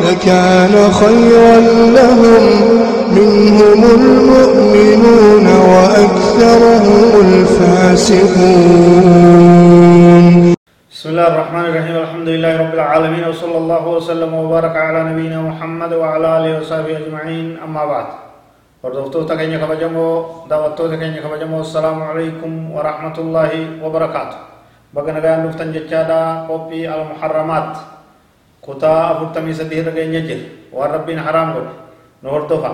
لكان خيرا لهم. منهم المؤمنون وأكثرهم الفاسقون. بسم الله الرحمن الرحيم. الحمد لله رب العالمين. وصلى الله وسلم وبارك على نبينا محمد وعلى آله وصحبه أجمعين. أما بعد. وردوتو تكيني كبجمو دوتو تكيني السلام عليكم ورحمة الله وبركاته. بقنا قيام جتشادا قبي المحرمات. Kutaa afurtamii sadii irra geenya jira waan rabbiin haraam godhe nu hordofa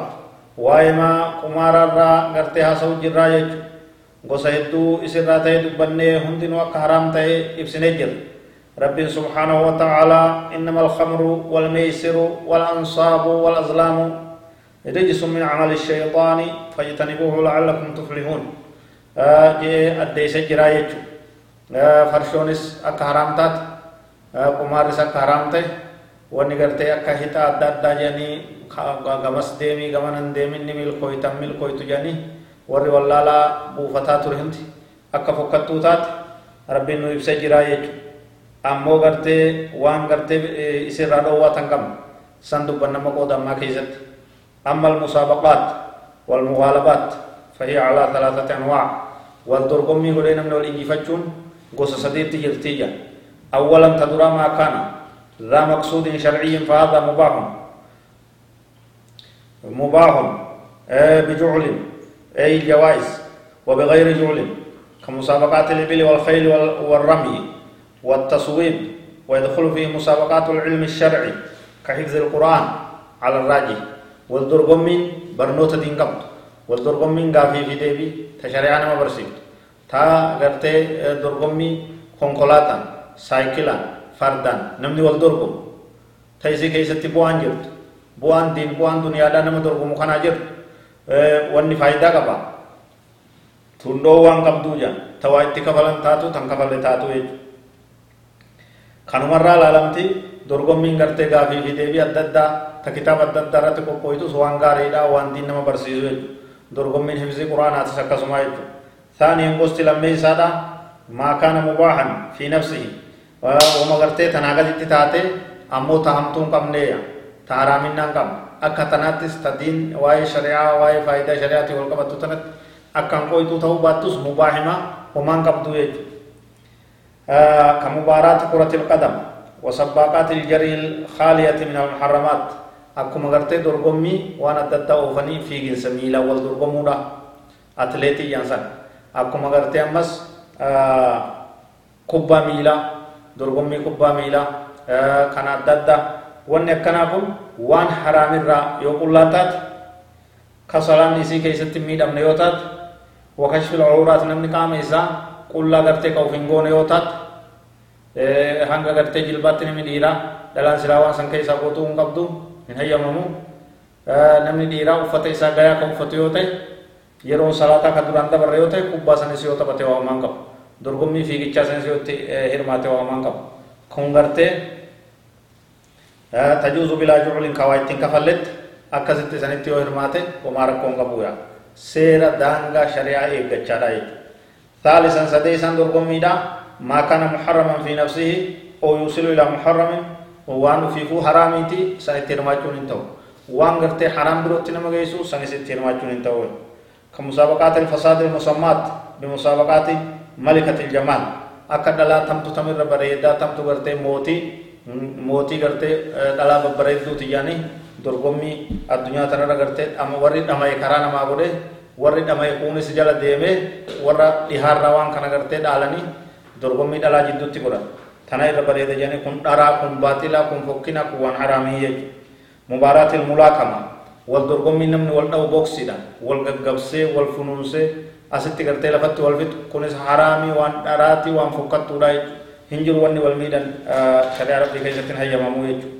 waa'ee maa qumaaraarraa gartee haasa'u jirraa jechu gosa hedduu isirraa ta'e dubbannee hundinuu akka haraam ta'e ibsinee jira ربي سبحانه وتعالى إنما الخمر والميسر والأنصاب والأزلام رجس من عمل الشيطان فاجتنبوه لعلكم تفلحون جي أدي سجرا يجو فرشونس أكا حرامتات قمارس أكا حرامته wanni gartee akka hita adda addaa jedhanii gamas deemii gamanan deemin ni milkooytan milkooytu jedhanii warri wallaalaa buufataa ture hundi akka fokkattuu taate rabbiin nu ibsa jiraa jechuudha ammoo gartee waan gartee isirraa dhoowwatan qabna san dubban nama qoodammaa keessatti أما المسابقات والمغالبات فهي على ثلاثة أنواع والدرقمي قلنا من الإنجفتشون قصة سديد تجرتيجا أولا تدرى ما كان ذا مقصود شرعي فهذا مباح. مباح بجعل أي جوائز وبغير جعل كمسابقات الإبل والخيل والرمي والتصويب ويدخل فيه مسابقات العلم الشرعي كحفظ القرآن على الراجح. والدرقمين برنوتا دين قبط والدرقمين قافي في ديبي تشريعنا ما برسيبت تا غرتي درقمي كونكولاتا سايكلا فردان نمني والدرقم تيسي كيستي بوان جرت بوان دين بوان دنيا دا نما درقم خنا جرت واني فايدا قبا tundoo waan qabduu jedhan tawaa itti kafalan taatu tan kafalle taatu jechuudha kanumarraa laalamti dorgommiin gartee gaafii fi deebii adda addaa ta kitaaba adda addaa irratti qophooytus waan gaariidha waan diin nama barsiisu jechuudha dorgommiin hifzii quraanaatis akkasuma jechuudha ثانيا قصت لما يسادا ما كان مباحا في نفسه وما غرتي تناغل تاتي أمو تهمتون قم نيا تهرامين قم أكا تناتس تدين واي شريعة واي فايدة شريعة والقبط تنت أكا قويتو تهو باتوس مباحما ومان قبضو يجو آه كمباراة كرة القدم وسباقات الجري الخالية من المحرمات akkuma gartee dorgommii waan adda addaa oofanii fiiginsa miilaa wal dorgomuudha atleetii jaansan akkuma gartee ammas kubbaa miilaa dorgommii kubbaa miilaa kan adda addaa wanni akkanaa kun waan haraamirraa yoo qullaa taate kasalaan isii keessatti miidhamne yoo taate wakashfil cuuraat namni qaama isaa qullaa gartee ka hin goone yoo taate hanga gartee jilbaatti namni dhiiraa dhalaan silaa waan san keessaa qotuu hin qabdu hin hayyamamu namni dhiiraa uffata isaa gayaa kan uffatu yoo ta'e yeroo salaataa kan duraan dabarre yoo ta'e kubbaa sanis yoo taphate waamaan qabu dorgommii fiigichaa sanis yoo itti hirmaate waamaan qabu kun gartee tajuuzu bilaa juculin kawaa ittiin kafalletti akkasitti sanitti yoo hirmaate homaa rakkoon qabuudha seera daangaa shari'aa eeggachaadha jechuudha ثالثا سديسا درقميدا ما كان محرما في نفسه أو يوصل إلى محرم hin ta'u waan gartee haraam birootti nama geessu sanis itti hirmaachuun hin ta'u كمسابقات الفساد المسمات بمسابقات ملكة الجمال akka dhalaa tamtu tamirra bareedaa tamtu gartee mootii mootii gartee dhalaa babbareedduuti yaani dorgommii addunyaa tanarra gartee warri dhamaye karaa namaa godhe warri dhamaye kuunis jala deemee warra dhihaarraa waan kana gartee dhaalanii dorgommii dhalaa jidduutti godhan tana irra bareeda jedhanii kun dharaa kun baaxilaa kun fokkina kun waan haraamii jechuudha mubaaraatil mulaakama wal dorgommii namni wal dha'u boksiidha wal gaggabsee wal funuunsee asitti gartee lafatti wal fixu kunis haraamii waan dharaati waan fokkattuudha hin jiru wanni wal miidhan shari'aa rabbii keessatti hin hayyamamuu jechuudha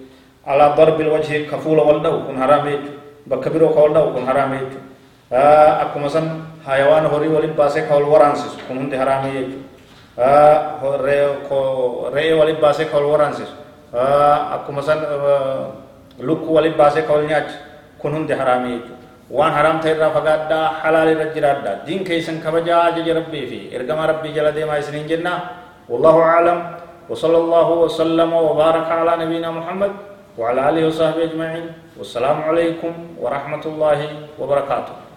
alaa darbil wajhi ka fuula wal dha'u kun haraamii jechuudha bakka biroo ka ol dha'u kun haraami jechuudha akkuma san hayawaan horii waliin baasee ka ol waraansisu kun hundi haraami jechuudha re'ee waliin baasee ka ol waraansisu akkuma san lukkuu waliin baasee ka ol nyaachu kun hundi haraami jechuudha waan haram ta'e irraa fagaadhaa halaal irra jiraadhaa diin keessan kabajaa ajaja rabbii fi ergama rabbii jala deemaa isiniin jenna wallahu a'lam وصلى الله وسلم وبارك على نبينا محمد وعلى اله وصحبه اجمعين والسلام عليكم ورحمه الله وبركاته